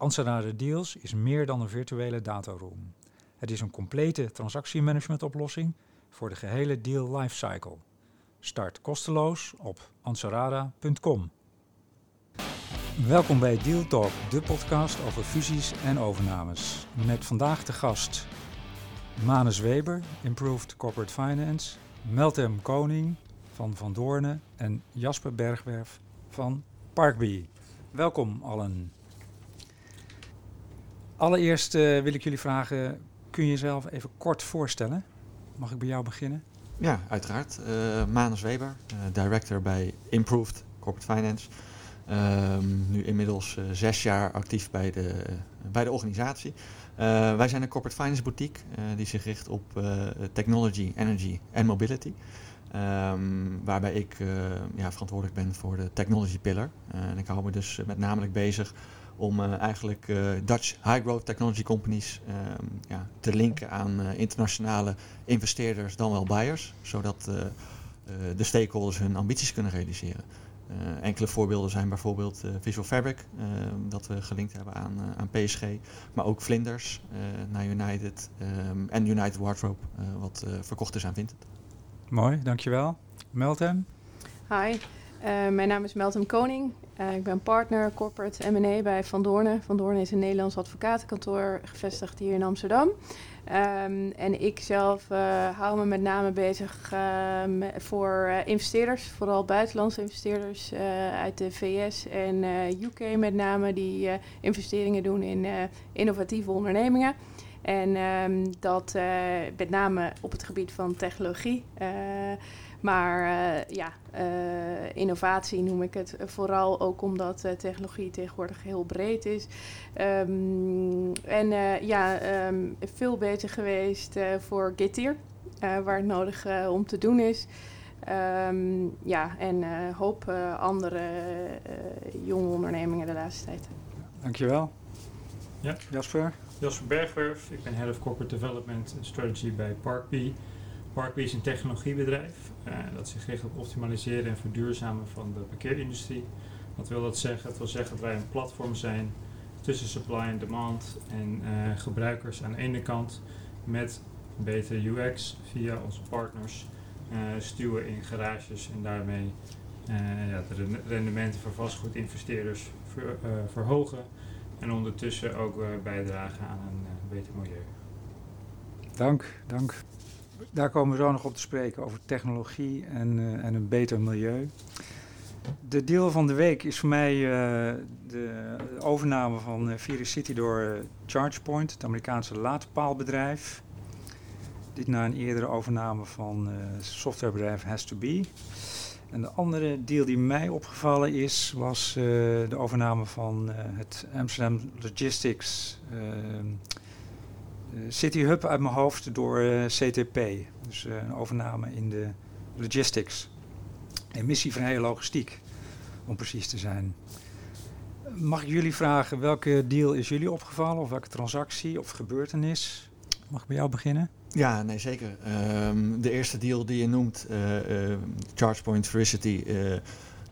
Anserada Deals is meer dan een virtuele dataroom. Het is een complete transactiemanagement-oplossing voor de gehele deal lifecycle. Start kosteloos op ansarada.com. Welkom bij Deal Talk, de podcast over fusies en overnames. Met vandaag de gast Manus Weber, Improved Corporate Finance, Meltem Koning van Van Doornen en Jasper Bergwerf van Parkbee. Welkom allen. Allereerst uh, wil ik jullie vragen, kun je jezelf even kort voorstellen? Mag ik bij jou beginnen? Ja, uiteraard. Uh, Manus Weber, uh, director bij Improved Corporate Finance. Um, nu inmiddels zes jaar actief bij de, bij de organisatie. wij zijn een corporate finance boutique die zich richt op technology, energy en mobility. Um, waarbij ik ja, verantwoordelijk ben voor de technology pillar. en ik hou me dus met name bezig om uh, eigenlijk uh, Dutch high growth technology companies um, ja, te linken aan uh, internationale investeerders, dan wel buyers, zodat de stakeholders hun ambities kunnen realiseren. enkele voorbeelden zijn bijvoorbeeld Visual Fabric, ehm, dat we gelinkt hebben aan, aan PSG, maar ook Vlinders naar United um, en United Wardrobe, wat verkocht is aan Vinted. Mooi, dankjewel. Meltem. Hi, mijn naam is Meltem Koning. Uh, ik ben partner corporate M&A bij Van Doornen. Van Doornen is een Nederlands advocatenkantoor gevestigd hier in Amsterdam. Um, en ik zelf uh, hou me met name bezig voor investeerders, vooral buitenlandse investeerders uit de VS en UK met name, die investeringen doen in innovatieve ondernemingen. En um, dat met name op het gebied van technologie. Maar uh, ja, uh, innovatie noem ik het vooral ook omdat uh, technologie tegenwoordig heel breed is. Um, en ja, um, veel beter geweest voor Getir, waar het nodig om te doen is. Um, ja, en hoop andere jonge ondernemingen de laatste tijd. Dankjewel. Ja. Jasper? Jasper Bergwerf, ik ben Head of Corporate Development and Strategy bij Parkbee. Parkbee is een technologiebedrijf uh, dat zich richt op optimaliseren en verduurzamen van de parkeerindustrie. Wat wil dat zeggen? Het wil zeggen dat wij een platform zijn tussen supply en demand en uh, gebruikers aan de ene kant met betere UX via onze partners uh, stuwen in garages en daarmee de rendementen voor vastgoedinvesteerders ver, verhogen en ondertussen ook bijdragen aan een beter milieu. Dank, dank daar komen we zo nog op te spreken over technologie en, uh, en een beter milieu. De deel van de week is voor mij uh, de overname van uh, Virus City door ChargePoint, het Amerikaanse laadpaalbedrijf. Dit na een eerdere overname van softwarebedrijf Has2Be. En de andere deal die mij opgevallen is, was de overname van het Amsterdam Logistics eh, City Hub uit mijn hoofd door eh, CTP. Dus eh, een overname in de logistics. Emissievrije logistiek, om precies te zijn. Mag ik jullie vragen, welke deal is jullie opgevallen? Of welke transactie of gebeurtenis? Mag ik bij jou beginnen? Ja, nee, zeker. Um, de eerste deal die je noemt, uh, ChargePoint Vericity, uh,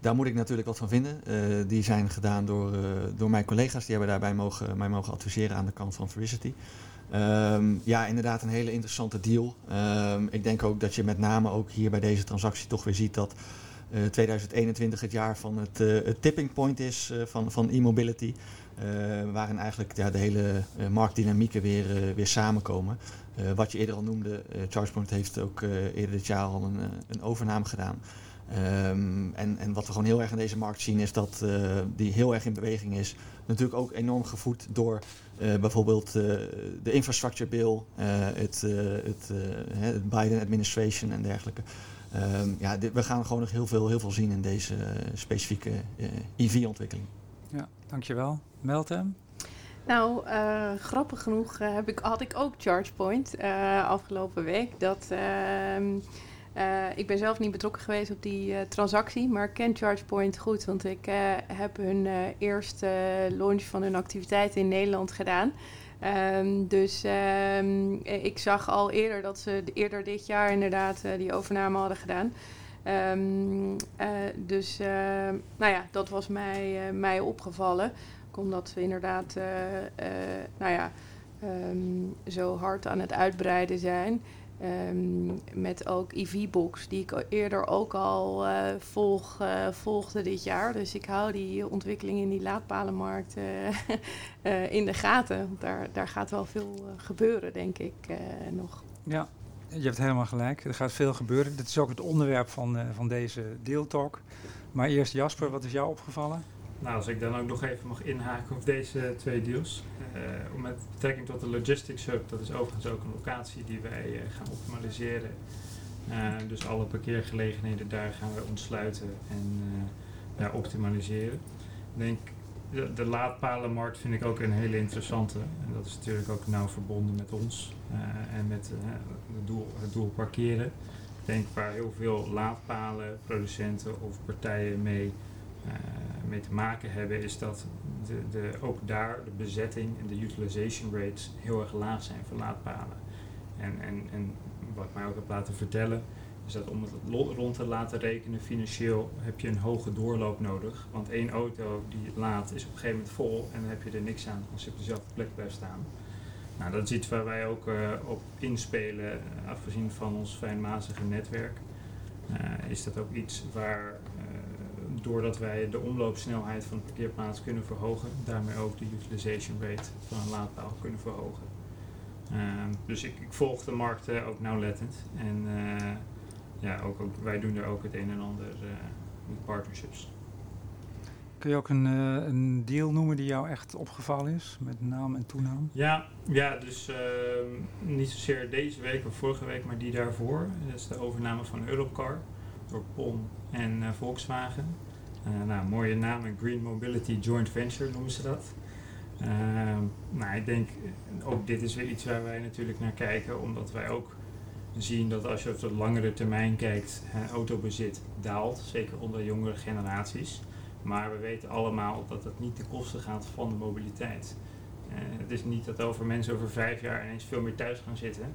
daar moet ik natuurlijk wat van vinden. die zijn gedaan door, door mijn collega's. Die hebben daarbij mogen, mij mogen adviseren aan de kant van Vericity. Um, ja, inderdaad een hele interessante deal. Um, ik denk ook dat je met name ook hier bij deze transactie toch weer ziet dat uh, eh, 2021 het jaar van het, uh, het tipping point is uh, van, van e-mobility. waarin eigenlijk ja, de hele marktdynamieken weer, weer samenkomen. wat je eerder al noemde, ChargePoint heeft ook eerder dit jaar al een, een overname gedaan. Um, en, en wat we gewoon heel erg in deze markt zien is dat die heel erg in beweging is. Natuurlijk ook enorm gevoed door uh, bijvoorbeeld uh, de infrastructure bill, uh, het, het, het, Biden administration en dergelijke. Um, ja, dit, we gaan gewoon nog heel veel, heel veel zien in deze specifieke EV-ontwikkeling. Ja, dankjewel. Meltem? Nou, uh, grappig genoeg uh, heb ik, had ik ook ChargePoint uh, afgelopen week. Dat, ehm, ik ben zelf niet betrokken geweest op die transactie, maar ik ken ChargePoint goed. Want ik heb hun eerste launch van hun activiteiten in Nederland gedaan. Um, dus um, ik zag al eerder dat ze eerder dit jaar inderdaad die overname hadden gedaan. Um, dus nou ja, dat was mij, mij opgevallen omdat we inderdaad nou ja, zo hard aan het uitbreiden zijn. Um, met ook EV-box, die ik eerder ook al uh, volg, volgde dit jaar. Dus ik hou die ontwikkeling in die laadpalenmarkt in de gaten. Daar, daar gaat wel veel gebeuren, denk ik, nog. Ja, je hebt helemaal gelijk. Er gaat veel gebeuren. Dit is ook het onderwerp van, van deze deeltalk. Maar eerst Jasper, wat is jou opgevallen? Nou, als ik dan ook nog even mag inhaken op deze twee deals. Uh, met betrekking tot de Logistics Hub, dat is overigens ook een locatie die wij uh, gaan optimaliseren. Uh, dus alle parkeergelegenheden daar gaan we ontsluiten en ja, optimaliseren. Ik denk, de, de, laadpalenmarkt vind ik ook een hele interessante. En dat is natuurlijk ook nauw verbonden met ons en met het, doel, het doel parkeren. Ik denk waar heel veel laadpalen, producenten of partijen mee mee te maken hebben, is dat de, de, ook daar de bezetting en de utilization rates heel erg laag zijn voor laadpalen. En, en, en wat mij ook heb laten vertellen, is dat om het rond te laten rekenen financieel heb je een hoge doorloop nodig. Want één auto die laat is op een gegeven moment vol en dan heb je er niks aan als je op dezelfde plek blijft staan. Nou, dat is iets waar wij ook uh, op inspelen, uh, afgezien van ons fijnmazige netwerk. Uh, is dat ook iets waar doordat wij de omloopsnelheid van de parkeerplaats kunnen verhogen, daarmee ook de utilization rate van een laadpaal kunnen verhogen. Ehm, dus ik, ik, volg de markt uh, ook nauwlettend en uh, ja, ook, ook, wij doen er ook het een en ander uh, met partnerships. Kun je ook een, een deal noemen die jou echt opgevallen is, met naam en toenaam? Ja, ja dus ehm, niet zozeer deze week of vorige week, maar die daarvoor. Dat is de overname van Europcar door PON en Volkswagen. Uh, nou, mooie naam, een Green Mobility Joint Venture noemen ze dat. Uh, nou, ik denk, ook dit is weer iets waar wij natuurlijk naar kijken, omdat wij ook zien dat als je op de langere termijn kijkt, autobezit daalt, zeker onder jongere generaties. Maar we weten allemaal dat het niet ten koste gaat van de mobiliteit. Uh, het is niet dat over mensen over vijf jaar ineens veel meer thuis gaan zitten.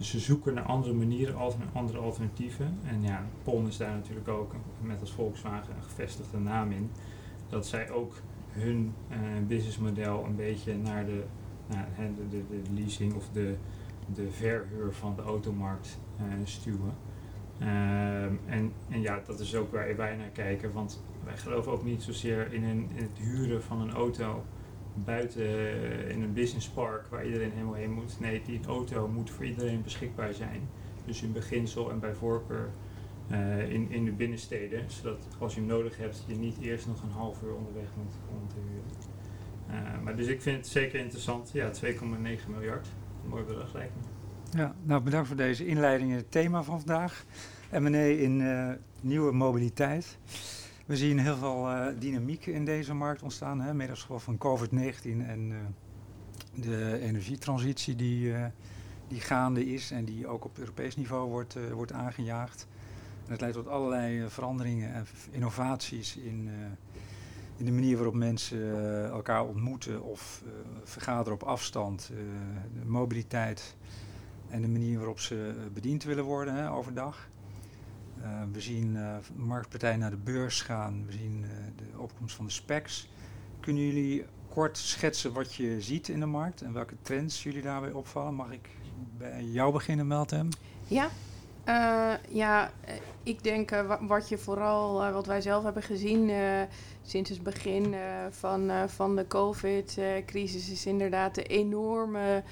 Dus ze zoeken naar andere manieren, andere alternatieven. En ja, PON is daar natuurlijk ook, met als Volkswagen, een gevestigde naam in. Dat zij ook hun uh, businessmodel een beetje naar de, de, de, leasing of de, de verhuur van de automarkt uh, stuwen. Um, en, en ja, dat is ook waar wij naar kijken, want wij geloven ook niet zozeer in, in het huren van een auto buiten eh, in een businesspark waar iedereen helemaal heen moet. Nee, die auto moet voor iedereen beschikbaar zijn. Dus in beginsel en bij voorkeur uh, in, in de binnensteden. Zodat als je hem nodig hebt, je niet eerst nog een half uur onderweg moet om te huren. Uh, maar dus ik vind het zeker interessant. Ja, 2,9 miljard. Mooi bedrag lijkt me. Ja, nou bedankt voor deze inleiding in het thema van vandaag. M&A in uh, nieuwe mobiliteit. We zien heel veel uh, dynamiek in deze markt ontstaan, hè, gevolg van COVID-19 en uh, de energietransitie die, uh, die gaande is en die ook op Europees niveau wordt, wordt aangejaagd. En het leidt tot allerlei veranderingen en innovaties in, in de manier waarop mensen elkaar ontmoeten of vergaderen op afstand, de mobiliteit en de manier waarop ze bediend willen worden hè, overdag. Uh, we zien uh, marktpartijen naar de beurs gaan. We zien uh, de opkomst van de specs. Kunnen jullie kort schetsen wat je ziet in de markt en welke trends jullie daarbij opvallen? Mag ik bij jou beginnen, Meltem? Ja, ja ik denk wat je vooral, wat wij zelf hebben gezien sinds het begin van, van de COVID-crisis, is inderdaad de enorme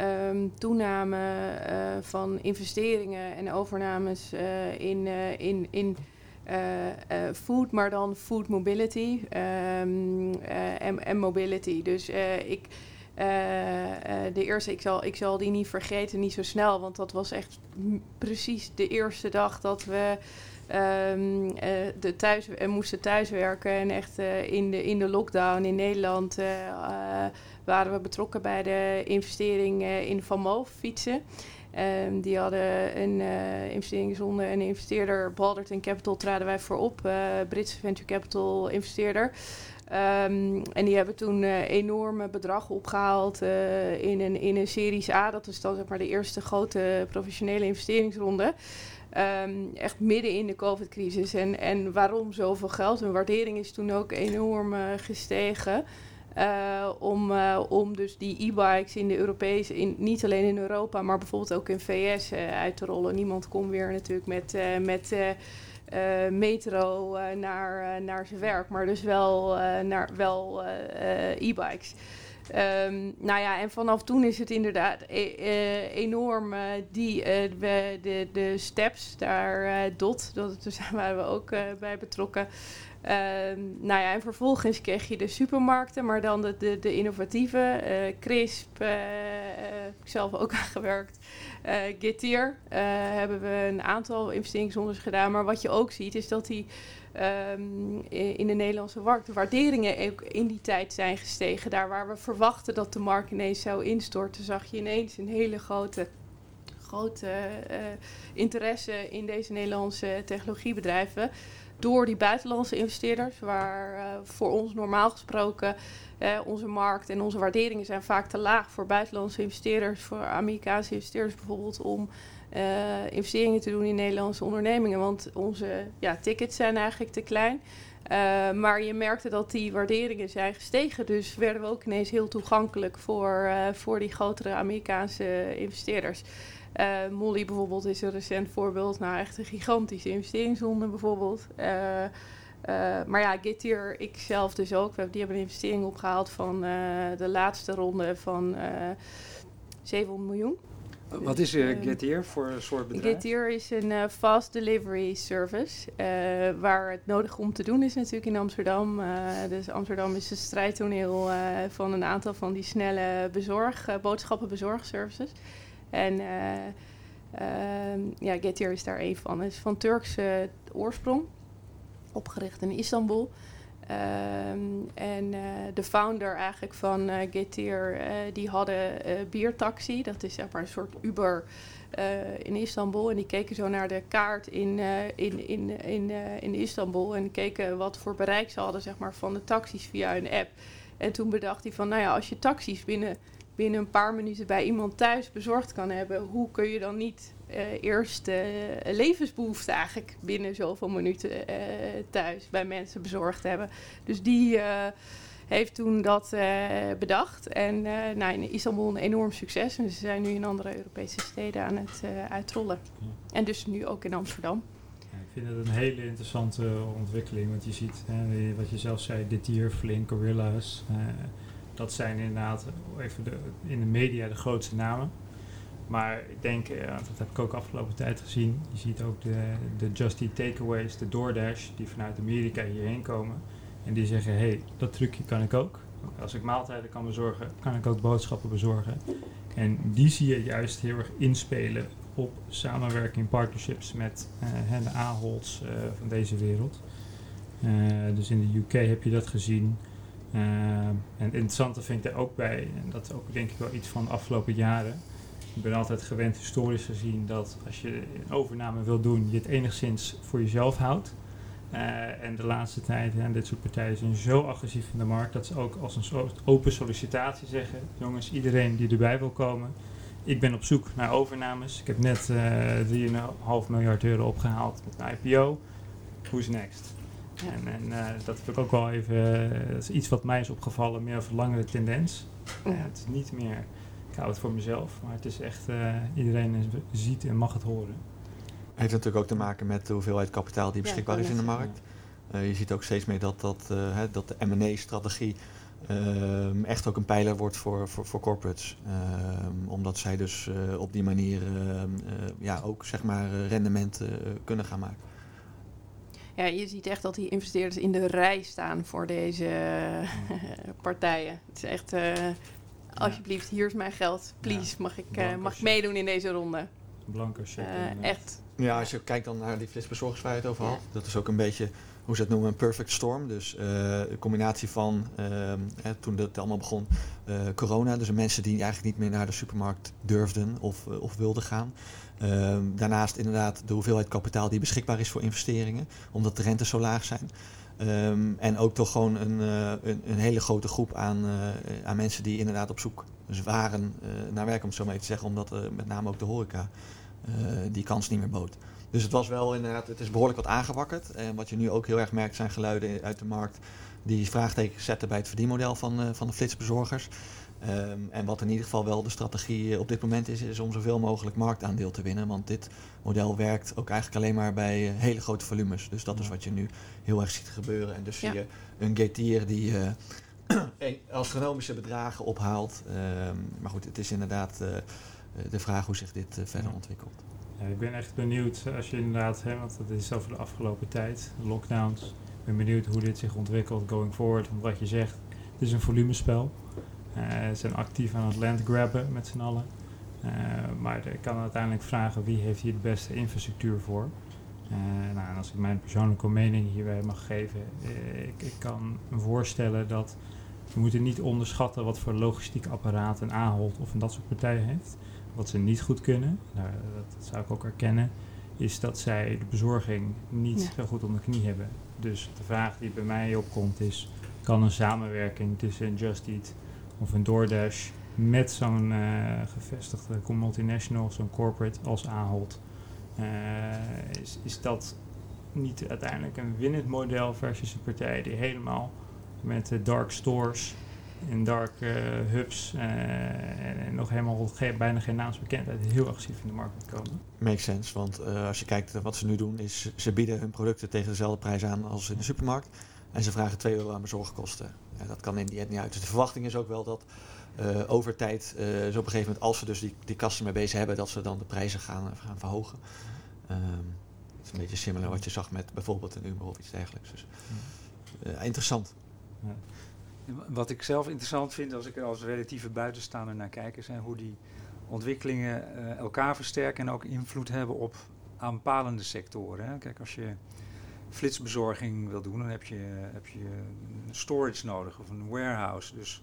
um, toename van investeringen en overnames in, in, in food, maar dan food mobility en, en, mobility. Dus ik, de eerste, ik zal, ik zal die niet vergeten, niet zo snel, want dat was echt precies de eerste dag dat we eh, de thuis, en moesten thuiswerken. En echt in, de, in de lockdown in Nederland waren we betrokken bij de investering in Van Moof fietsen. Um, die hadden een uh, investeringsronde en een investeerder, Balderton Capital, traden wij voorop. Uh, Britse venture capital investeerder. Um, en die hebben toen uh, enorme bedragen opgehaald in, een, in een Series A. Dat is dan zeg maar de eerste grote professionele investeringsronde. Um, echt midden in de COVID-crisis. En, en waarom zoveel geld? Hun waardering is toen ook enorm gestegen. Uh, om, uh, om dus die e-bikes in de Europese, in, niet alleen in Europa, maar bijvoorbeeld ook in VS uh, uit te rollen. Niemand kon weer natuurlijk met, met metro naar, naar zijn werk, maar dus wel, naar, wel e-bikes. Um, nou ja, en vanaf toen is het inderdaad e enorm die, de, de, de steps, daar DOT, dat, daar waren we ook bij betrokken. Ehm, nou ja, en vervolgens kreeg je de supermarkten, maar dan de, de, de innovatieve, uh, Crisp, uh, heb ik zelf ook aan gewerkt. Uh, Getir hebben we een aantal investeringsrondes gedaan. Maar wat je ook ziet is dat die um, in de Nederlandse markt de waarderingen ook in die tijd zijn gestegen. Daar waar we verwachten dat de markt ineens zou instorten, zag je ineens een hele grote grote interesse in deze Nederlandse technologiebedrijven door die buitenlandse investeerders, waar uh, voor ons normaal gesproken uh, onze markt en onze waarderingen zijn vaak te laag voor buitenlandse investeerders, voor Amerikaanse investeerders bijvoorbeeld, om uh, investeringen te doen in Nederlandse ondernemingen. Want onze ja, tickets zijn eigenlijk te klein. maar je merkte dat die waarderingen zijn gestegen. Dus werden we ook ineens heel toegankelijk voor, voor die grotere Amerikaanse investeerders. Uh, Molly bijvoorbeeld is een recent voorbeeld. Nou, echt een gigantische investeringsronde bijvoorbeeld. Uh, uh, maar ja, Getir, ik zelf dus ook. Die hebben een investering opgehaald van de laatste ronde van 700 miljoen. Wat is uh, Getir voor een soort bedrijf? Getir is een fast delivery service. waar het nodig om te doen is natuurlijk in Amsterdam. dus Amsterdam is het strijdtoneel van een aantal van die snelle bezorg, boodschappenbezorgservices. En uh, ja, Getir is daar een van. Het is van Turkse oorsprong, opgericht in Istanbul. Um, en uh, de founder eigenlijk van uh, Getir, uh, die hadden biertaxi. Dat is zeg maar een soort Uber in Istanbul. En die keken zo naar de kaart in, in, in, in, in Istanbul. En keken wat voor bereik ze hadden zeg maar, van de taxis via een app. En toen bedacht hij van, nou ja, als je taxis binnen binnen een paar minuten bij iemand thuis bezorgd kan hebben, hoe kun je dan niet uh, eerst uh, levensbehoeften eigenlijk binnen zoveel minuten uh, thuis bij mensen bezorgd hebben? Dus die heeft toen dat bedacht. En nou, in Istanbul een enorm succes. En ze zijn nu in andere Europese steden aan het uitrollen. En dus nu ook in Amsterdam. Ik vind het een hele interessante ontwikkeling. Want je ziet, hè, wat je zelf zei, dit hier, Flink, Gorilla's dat zijn inderdaad even de, in de media de grootste namen. Maar ik denk, uh, dat heb ik ook afgelopen tijd gezien. Je ziet ook de, de Just Eat Takeaways, de DoorDash, die vanuit Amerika hierheen komen. En die zeggen, hé, hey, dat trucje kan ik ook. Als ik maaltijden kan bezorgen, kan ik ook boodschappen bezorgen. En die zie je juist heel erg inspelen op samenwerking, partnerships met uh, de Aholds uh, van deze wereld. dus in de UK heb je dat gezien. Uh, en het interessante vind ik er ook bij, en dat is ook denk ik wel iets van de afgelopen jaren. Ik ben altijd gewend historisch gezien dat als je een overname wil doen, je het enigszins voor jezelf houdt. Uh, en de laatste tijd, en dit soort partijen zijn zo agressief in de markt dat ze ook als een soort open sollicitatie zeggen: jongens, iedereen die erbij wil komen, ik ben op zoek naar overnames. Ik heb net uh, eh, 3,5 miljard euro opgehaald met een IPO. Who's next? En, en uh, dat heb ik ook wel even, uh, dat is iets wat mij is opgevallen, meer of langere tendens. Ja. het is niet meer, ik hou het voor mezelf, maar het is echt, uh, iedereen ziet en mag het horen. Heeft natuurlijk ook te maken met de hoeveelheid kapitaal die beschikbaar ja, is in de markt. je ziet ook steeds meer dat, dat, hè, dat de M&A-strategie ehm, echt ook een pijler wordt voor, voor, voor corporates. Ehm, omdat zij dus op die manier ehm, ja, ook zeg maar rendement kunnen gaan maken. Ja, je ziet echt dat die investeerders in de rij staan voor deze partijen. Het is echt, uh, alsjeblieft, hier is mijn geld. Please, mag, ik, uh, mag ik meedoen in deze ronde? blanco check. Eh, echt. Ja, als je kijkt dan naar die flitsbezorgers waar je het over had. Ja. Dat is ook een beetje, hoe ze het noemen, een perfect storm. Dus eh, een combinatie van, ehm, hè, toen dat allemaal begon, eh, corona. Dus mensen die eigenlijk niet meer naar de supermarkt durfden of, eh, of wilden gaan. Ehm, daarnaast inderdaad de hoeveelheid kapitaal die beschikbaar is voor investeringen. Omdat de rentes zo laag zijn. Ehm, en ook toch gewoon een, eh, een, een hele grote groep aan, eh, aan mensen die inderdaad op zoek waren eh, naar werk, om het zo maar even te zeggen. Omdat eh, met name ook de horeca eh, die kans niet meer bood. Dus het was wel inderdaad, het is behoorlijk wat aangewakkerd. En wat je nu ook heel erg merkt zijn geluiden uit de markt die vraagtekens zetten bij het verdienmodel van, eh, van de flitsbezorgers. Ehm, en wat in ieder geval wel de strategie eh, op dit moment is, is om zoveel mogelijk marktaandeel te winnen. Want dit model werkt ook eigenlijk alleen maar bij eh, hele grote volumes. Dus dat is wat je nu heel erg ziet gebeuren. En dus Ja. zie je een gateer die astronomische bedragen ophaalt. Ehm, maar goed, het is inderdaad de vraag hoe zich dit verder ontwikkelt. Ja, ik ben echt benieuwd als je inderdaad, hè, want dat is over de afgelopen tijd, lockdowns. Ik ben benieuwd hoe dit zich ontwikkelt going forward. Want wat je zegt, het is een volumespel. Eh ze zijn actief aan het land grabben met z'n allen. Eh, maar ik kan uiteindelijk vragen wie heeft hier de beste infrastructuur voor. Eh, nou, en als ik mijn persoonlijke mening hierbij mag geven, eh, ik, ik kan me voorstellen dat we moeten niet onderschatten wat voor logistiek apparaat een Ahold of een dat soort partijen heeft. Wat ze niet goed kunnen, nou, dat, zou ik ook erkennen, is dat zij de bezorging niet Ja. zo goed onder de knie hebben. Dus de vraag die bij mij opkomt is, kan een samenwerking tussen een Just Eat of een DoorDash met zo'n eh, gevestigde multinational, zo'n corporate als Ahold, eh, is, is dat niet uiteindelijk een winnend model versus een partij die helemaal met de dark stores en dark eh, hubs eh, en, nog helemaal bijna geen naamsbekendheid heel agressief in de markt moet komen. Makes sense, want eh, als je kijkt wat ze nu doen, is ze bieden hun producten tegen dezelfde prijs aan als in de supermarkt. En ze vragen 2 euro aan bezorgkosten. Ja, dat kan in die end niet uit. Dus de verwachting is ook wel dat eh, over tijd, zo op een gegeven moment, als ze dus die, die kasten mee bezig hebben, dat ze dan de prijzen gaan, gaan verhogen. Ehm, het is een beetje similar wat je zag met bijvoorbeeld een Uber of iets dergelijks. Dus, interessant. Ja. Wat ik zelf interessant vind als ik er als relatieve buitenstaander naar kijk, zijn hoe die ontwikkelingen eh, elkaar versterken en ook invloed hebben op aanpalende sectoren. Hè. Kijk, als je flitsbezorging wil doen, dan heb je, heb je storage nodig of een warehouse. Dus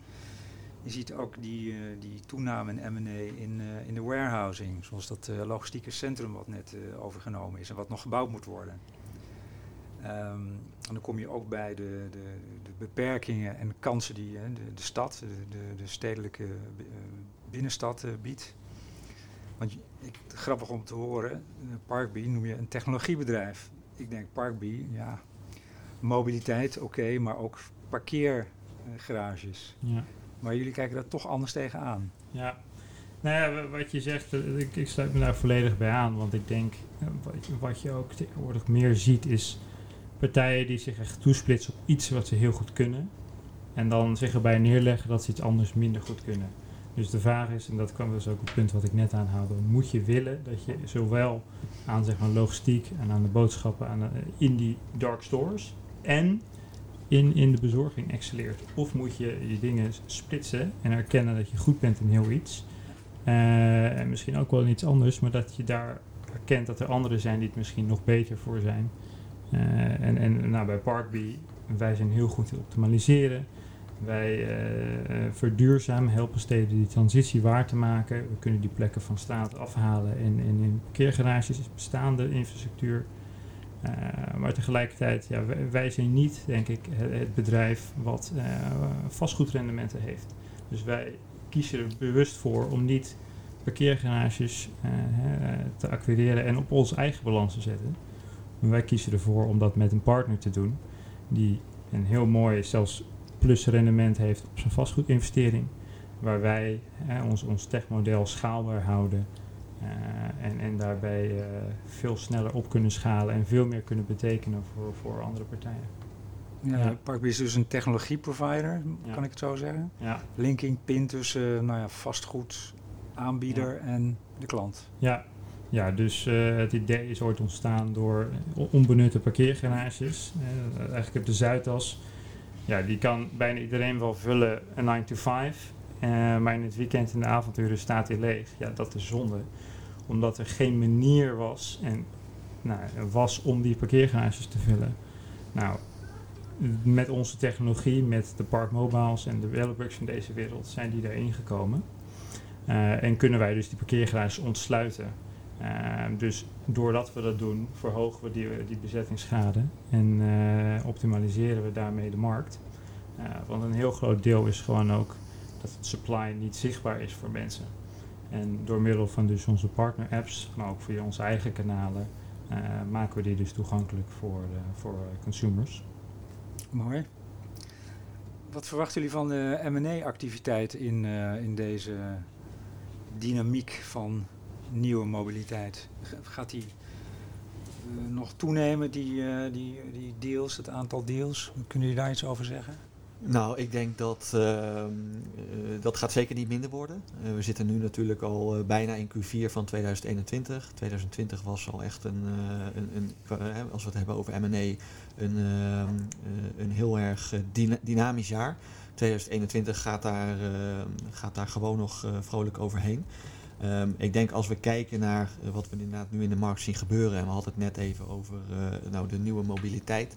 je ziet ook die, eh, die toename in M&A in, eh, in de warehousing, zoals dat logistieke centrum wat net overgenomen is en wat nog gebouwd moet worden. Ehm, en dan kom je ook bij de, de, de beperkingen en kansen die hè, de, de stad, de, de, de stedelijke eh, binnenstad eh, biedt. Want ik, grappig om te horen, eh, Parkbee noem je een technologiebedrijf. Ik denk Parkbee, ja, mobiliteit, oké, maar ook parkeergarages. Ja. Maar jullie kijken daar toch anders tegenaan. Ja, nou ja, wa- wat je zegt, ik, ik sluit me daar volledig bij aan. Want ik denk, wat, je- wat je ook tegenwoordig meer ziet, is partijen die zich echt toesplitsen op iets wat ze heel goed kunnen. En dan zich erbij neerleggen dat ze iets anders minder goed kunnen. Dus de vraag is, en dat kwam dus ook op het punt wat ik net aanhaalde, moet je willen dat je zowel aan zeg maar, logistiek en aan de boodschappen aan de- in die dark stores en in, in de bezorging excelleert. Of moet je je dingen splitsen en erkennen dat je goed bent in heel iets. Eh, en misschien ook wel in iets anders, maar dat je daar erkent dat er anderen zijn die het misschien nog beter voor zijn. Eh, en en nou, bij Parkbee, wij zijn heel goed in optimaliseren. Wij eh, verduurzamen, helpen steden die transitie waar te maken. We kunnen die plekken van straat afhalen en, en in parkeergarages, bestaande infrastructuur. Maar tegelijkertijd, ja, wij, zijn niet, denk ik, het, bedrijf wat vastgoedrendementen heeft. Dus wij kiezen er bewust voor om niet parkeergarages te acquireren en op onze eigen balans te zetten. Maar wij kiezen ervoor om dat met een partner te doen die een heel mooi, zelfs plus rendement heeft op zijn vastgoedinvestering. Waar wij hè, ons, ons techmodel schaalbaar houden. eh, en, en daarbij eh, veel sneller op kunnen schalen en veel meer kunnen betekenen voor, voor andere partijen. Ja, Ja. Parkbee is dus een technologieprovider, Ja. kan ik het zo zeggen. Ja, Linking pin tussen eh, nou ja, vastgoed, aanbieder en de klant. Ja, ja dus eh, het idee is ooit ontstaan door onbenutte parkeergarages. Eh, eigenlijk op de Zuidas. Ja, die kan bijna iedereen wel vullen, een 9 to 5. Eh, maar in het weekend en de avonturen staat hij leeg. Ja, dat is zonde. omdat er geen manier was, en, nou, was om die parkeergarages te vullen. Nou, met onze technologie, met de Park Mobiles en de developers van deze wereld, zijn die daarin gekomen. En kunnen wij dus die parkeergarages ontsluiten. Uh, dus doordat we dat doen, verhogen we die, die bezettingsschade en uh, optimaliseren we daarmee de markt. want een heel groot deel is gewoon ook dat het supply niet zichtbaar is voor mensen. En door middel van dus onze partner apps, maar ook via onze eigen kanalen, maken we die dus toegankelijk voor, voor consumers. Mooi. Wat verwachten jullie van de M&A-activiteit in, in deze dynamiek van nieuwe mobiliteit? Gaat die uh, nog toenemen, die, uh, die, die deals, het aantal deals? Kunnen jullie daar iets over zeggen? Nou, ik denk dat uh, dat gaat zeker niet minder worden. We zitten nu natuurlijk al bijna in Q4 van 2021. 2020 was al echt een, een, een als we het hebben over M&A, een, ehm, een heel erg dyna dynamisch jaar. 2021 gaat daar, ehm, gaat daar gewoon nog vrolijk overheen. Um, ik denk als we kijken naar uh, wat we inderdaad nu in de markt zien gebeuren, en we hadden het net even over uh, nou, de nieuwe mobiliteit.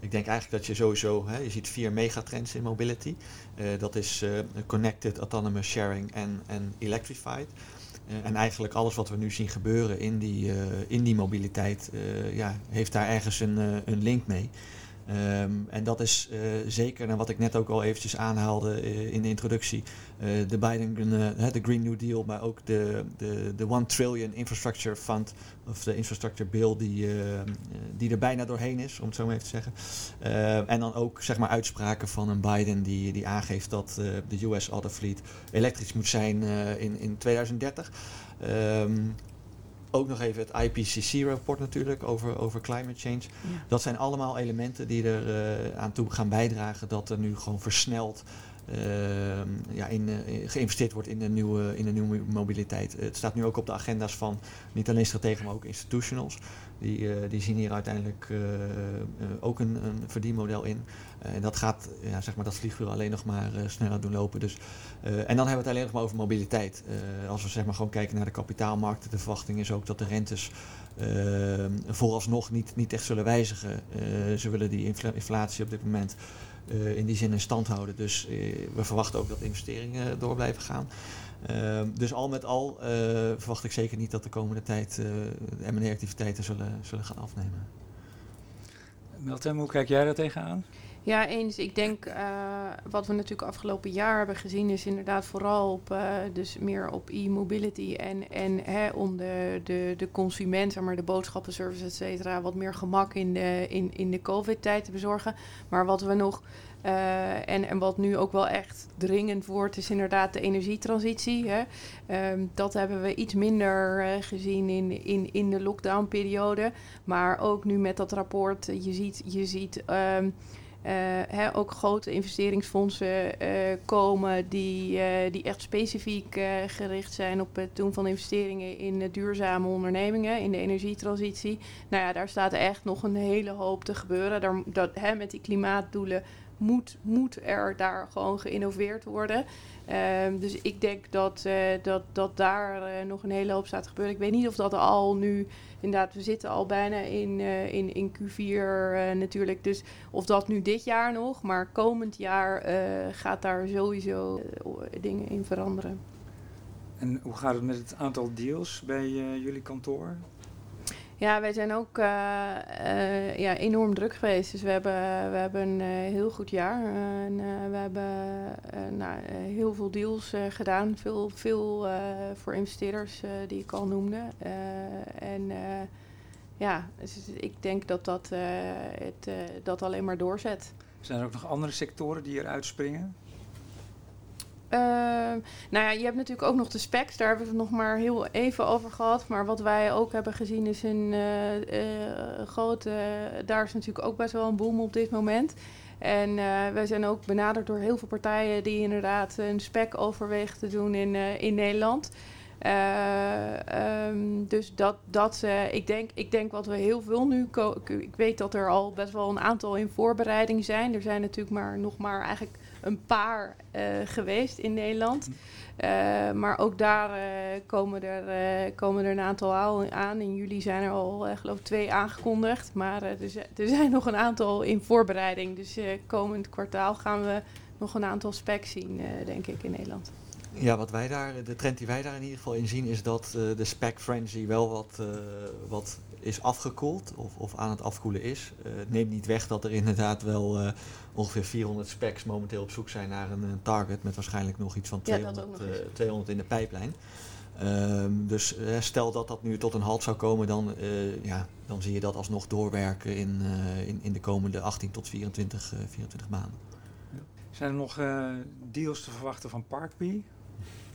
Ik denk eigenlijk dat je sowieso, hè, je ziet vier megatrends in mobility. Uh, dat is connected, autonomous sharing en, en electrified. en eigenlijk alles wat we nu zien gebeuren in die, in die mobiliteit, ja, heeft daar ergens een, een link mee. Um, en dat is uh, zeker, naar wat ik net ook al eventjes aanhaalde uh, in de introductie, uh, de Biden, de Green New Deal, maar ook de, de, de One Trillion Infrastructure Fund, of de Infrastructure Bill, die, die er bijna doorheen is, om het zo maar even te zeggen. en dan ook zeg maar uitspraken van een Biden die, die aangeeft dat de US Autofleet elektrisch moet zijn in, in 2030. Um, ook nog even het IPCC-rapport natuurlijk over, over climate change. Ja. Dat zijn allemaal elementen die er uh, aan toe gaan bijdragen dat er nu gewoon versneld ja, in, uh, geïnvesteerd wordt in de, nieuwe, in de nieuwe mobiliteit. het staat nu ook op de agenda's van niet alleen strategen, maar ook institutionals. Die, uh, die zien hier uiteindelijk ook een, een verdienmodel in. En dat gaat, ja, zeg maar, dat vliegvuur alleen nog maar sneller doen lopen. Dus, en dan hebben we het alleen nog maar over mobiliteit. als we zeg maar, gewoon kijken naar de kapitaalmarkten, de verwachting is ook dat de rentes vooralsnog niet, niet echt zullen wijzigen. ze willen die inflatie op dit moment uh, in die zin in stand houden. Dus uh, we verwachten ook dat investeringen door blijven gaan. Uh, dus al met al verwacht ik zeker niet dat de komende tijd de M&A-activiteiten zullen, zullen gaan afnemen. Meltem, hoe kijk jij daar tegenaan? Ja, eens. Ik denk uh, wat we natuurlijk afgelopen jaar hebben gezien is inderdaad vooral op, uh, dus meer op e-mobility en, en hè, om de, de, de consument, maar de boodschappenservice, et cetera, wat meer gemak in de, in, in de COVID-tijd te bezorgen. Maar wat we nog uh, en, en wat nu ook wel echt dringend wordt, is inderdaad de energietransitie. Hè. Um, dat hebben we iets minder gezien in, in, in de lockdownperiode. Maar ook nu met dat rapport, je ziet, je ziet uh, hè, ook grote investeringsfondsen uh, komen die, uh, die echt specifiek gericht zijn op het doen van investeringen in duurzame ondernemingen, in de energietransitie. Nou ja, daar staat echt nog een hele hoop te gebeuren. Daar, dat, hè, met die klimaatdoelen moet, moet er daar gewoon geïnnoveerd worden. Um, dus ik denk dat, dat, dat daar nog een hele hoop staat te gebeuren. Ik weet niet of dat al nu inderdaad, we zitten al bijna in, uh, in, in Q4 uh, natuurlijk. Dus of dat nu dit jaar nog, maar komend jaar gaat daar sowieso dingen in veranderen. En hoe gaat het met het aantal deals bij jullie kantoor? Ja, wij zijn ook uh, uh, ja, enorm druk geweest. Dus we hebben, we hebben een uh, heel goed jaar. en we hebben nou, heel veel deals gedaan. Veel, veel voor investeerders die ik al noemde. en ja, dus ik denk dat dat, het, dat alleen maar doorzet. Zijn er ook nog andere sectoren die eruit springen? Uh, nou ja, je hebt natuurlijk ook nog de specs. Daar hebben we het nog maar heel even over gehad. Maar wat wij ook hebben gezien is een uh, uh, grote... daar is natuurlijk ook best wel een boom op dit moment. En wij zijn ook benaderd door heel veel partijen... die inderdaad een spec overwegen te doen in, in Nederland. Um, dus dat, dat ik, denk, ik denk wat we heel veel nu... ik weet dat er al best wel een aantal in voorbereiding zijn. Er zijn natuurlijk maar nog maar eigenlijk een paar geweest in Nederland. maar ook daar komen, er, komen er een aantal aan. In juli zijn er al, geloof ik, twee aangekondigd. Maar er, er, zijn nog een aantal in voorbereiding. Dus komend kwartaal gaan we nog een aantal specs zien, denk ik, in Nederland. Ja, wat wij daar, de trend die wij daar in ieder geval in zien is dat uh, de spec frenzy wel wat, uh, wat is afgekoeld of, of aan het afkoelen is. Uh, het neemt niet weg dat er inderdaad wel ongeveer 400 specs momenteel op zoek zijn naar een, een target met waarschijnlijk nog iets van 200, ja, 200 in de pijplijn. Ehm, dus stel dat dat nu tot een halt zou komen, dan, ja, dan zie je dat alsnog doorwerken in, in, in de komende 18 tot 24, 24 maanden. Zijn er nog deals te verwachten van Parkbee?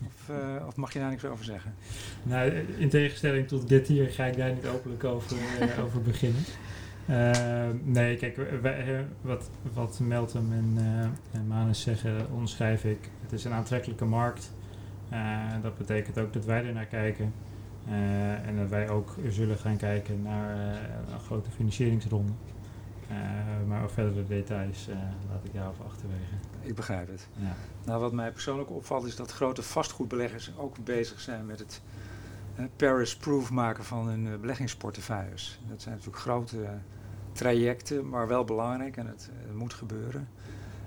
Of, uh, of, mag je daar niks over zeggen? Nou, in tegenstelling tot dit hier ga ik daar niet openlijk over, uh, over beginnen. Uh, nee, kijk, wij, wat, wat Meltem en, en Manus zeggen, onderschrijf ik. Het is een aantrekkelijke markt. dat betekent ook dat wij er naar kijken. en dat wij ook zullen gaan kijken naar een grote financieringsronde. Maar verdere details laat ik daarover achterwege ik begrijp het. Ja. Nou, wat mij persoonlijk opvalt is dat grote vastgoedbeleggers ook bezig zijn met het Paris-proof maken van hun uh, beleggingsportefeuilles. Dat zijn natuurlijk grote trajecten, maar wel belangrijk en het moet gebeuren.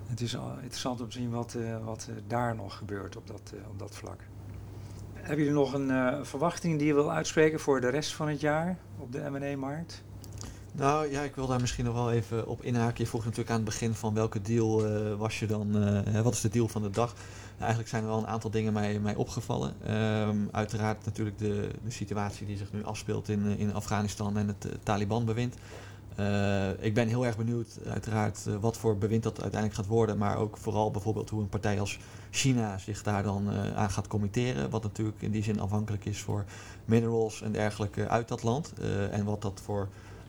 Het is interessant om te zien wat, wat daar nog gebeurt op dat, op dat vlak. Hebben jullie nog een verwachting die je wil uitspreken voor de rest van het jaar op de M&A-markt? Nou ja, ik wil daar misschien nog wel even op inhaken. Je vroeg natuurlijk aan het begin van welke deal uh, was je dan, uh, wat is de deal van de dag? Nou, eigenlijk zijn er wel een aantal dingen mij, mij opgevallen. Um, uiteraard natuurlijk de, de situatie die zich nu afspeelt in, in Afghanistan en het Taliban-bewind. ik ben heel erg benieuwd, uiteraard, wat voor bewind dat uiteindelijk gaat worden. Maar ook vooral bijvoorbeeld hoe een partij als China zich daar dan aan gaat committeren. Wat natuurlijk in die zin afhankelijk is voor minerals en dergelijke uit dat land. en wat dat voor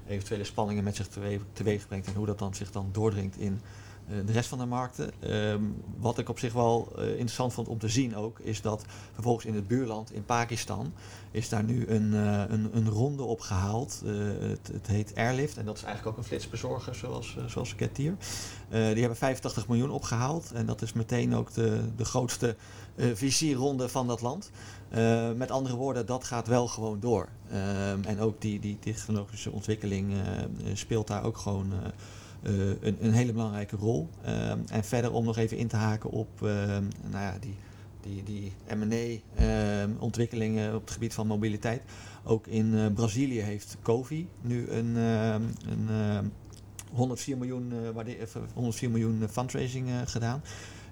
eventuele spanningen met zich teweeg, brengt en hoe dat dan zich dan doordringt in uh, de rest van de markten. Um, wat ik op zich wel uh, interessant vond om te zien ook, is dat vervolgens in het buurland, in Pakistan, is daar nu een, uh, een, een ronde opgehaald. Het, het, heet Airlift en dat is eigenlijk ook een flitsbezorger zoals, zoals Getir. die hebben 85 miljoen opgehaald en dat is meteen ook de, de grootste visierronde van dat land. Uh, met andere woorden, dat gaat wel gewoon door. Uh, en ook die, die technologische ontwikkeling uh, speelt daar ook gewoon een, een, hele belangrijke rol. Ehm, en verder om nog even in te haken op ehm, nou ja, die, die, die M&A-ontwikkelingen op het gebied van mobiliteit. Ook in Brazilië heeft Covi nu een, een 104 miljoen, 104 miljoen fundraising gedaan.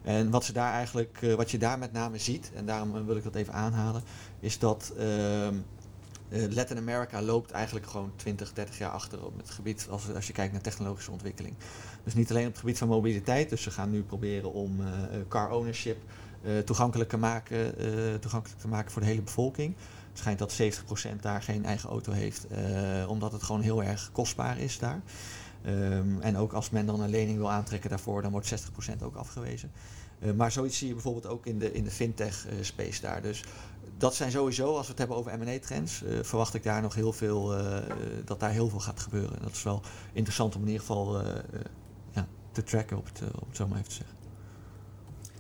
En wat, ze daar eigenlijk, uh, wat je daar met name ziet, en daarom wil ik dat even aanhalen, is dat uh, Latin America loopt eigenlijk gewoon 20, 30 jaar achter op het gebied als, als je kijkt naar technologische ontwikkeling. Dus niet alleen op het gebied van mobiliteit, dus ze gaan nu proberen om car ownership toegankelijk, te maken, toegankelijk te maken voor de hele bevolking. Het schijnt dat 70% daar geen eigen auto heeft, omdat het gewoon heel erg kostbaar is daar. Um, en ook als men dan een lening wil aantrekken daarvoor, dan wordt 60% ook afgewezen. Uh, maar zoiets zie je bijvoorbeeld ook in de, in de fintech-space uh, daar. Dus dat zijn sowieso, als we het hebben over M&A-trends, uh, verwacht ik daar nog heel veel, dat daar heel veel gaat gebeuren. Dat is wel interessant om in ieder geval ja, te tracken, op het, op het zo maar even te zeggen.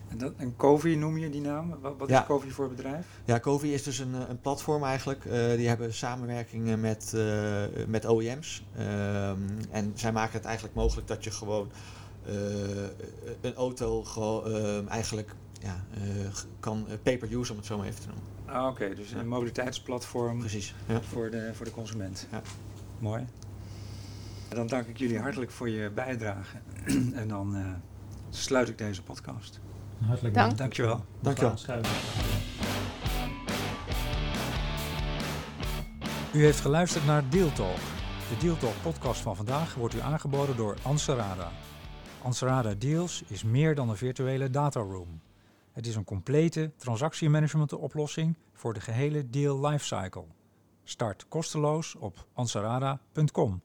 En, dat, en Covi noem je die naam? Wat, wat ja. is Covi voor bedrijf? Ja, Covi is dus een, een platform eigenlijk. Die hebben samenwerkingen met, met OEM's. Um, en zij maken het eigenlijk mogelijk dat je gewoon een auto gewoon, eigenlijk ja, kan pay-per-use, om het zo maar even te noemen. Ah, Oké, okay. dus een mobiliteitsplatform Precies, ja. voor, de, voor de consument. Ja. Mooi. Dan dank ik jullie hartelijk voor je bijdrage. en dan sluit ik deze podcast. Hartelijk dank. Dankjewel. Dankjewel. U heeft geluisterd naar Deal Talk. De Deal Talk podcast van vandaag wordt u aangeboden door Ansarada. Ansarada Deals is meer dan een virtuele dataroom. Het is een complete transactiemanagement oplossing voor de gehele deal lifecycle. Start kosteloos op ansarada.com.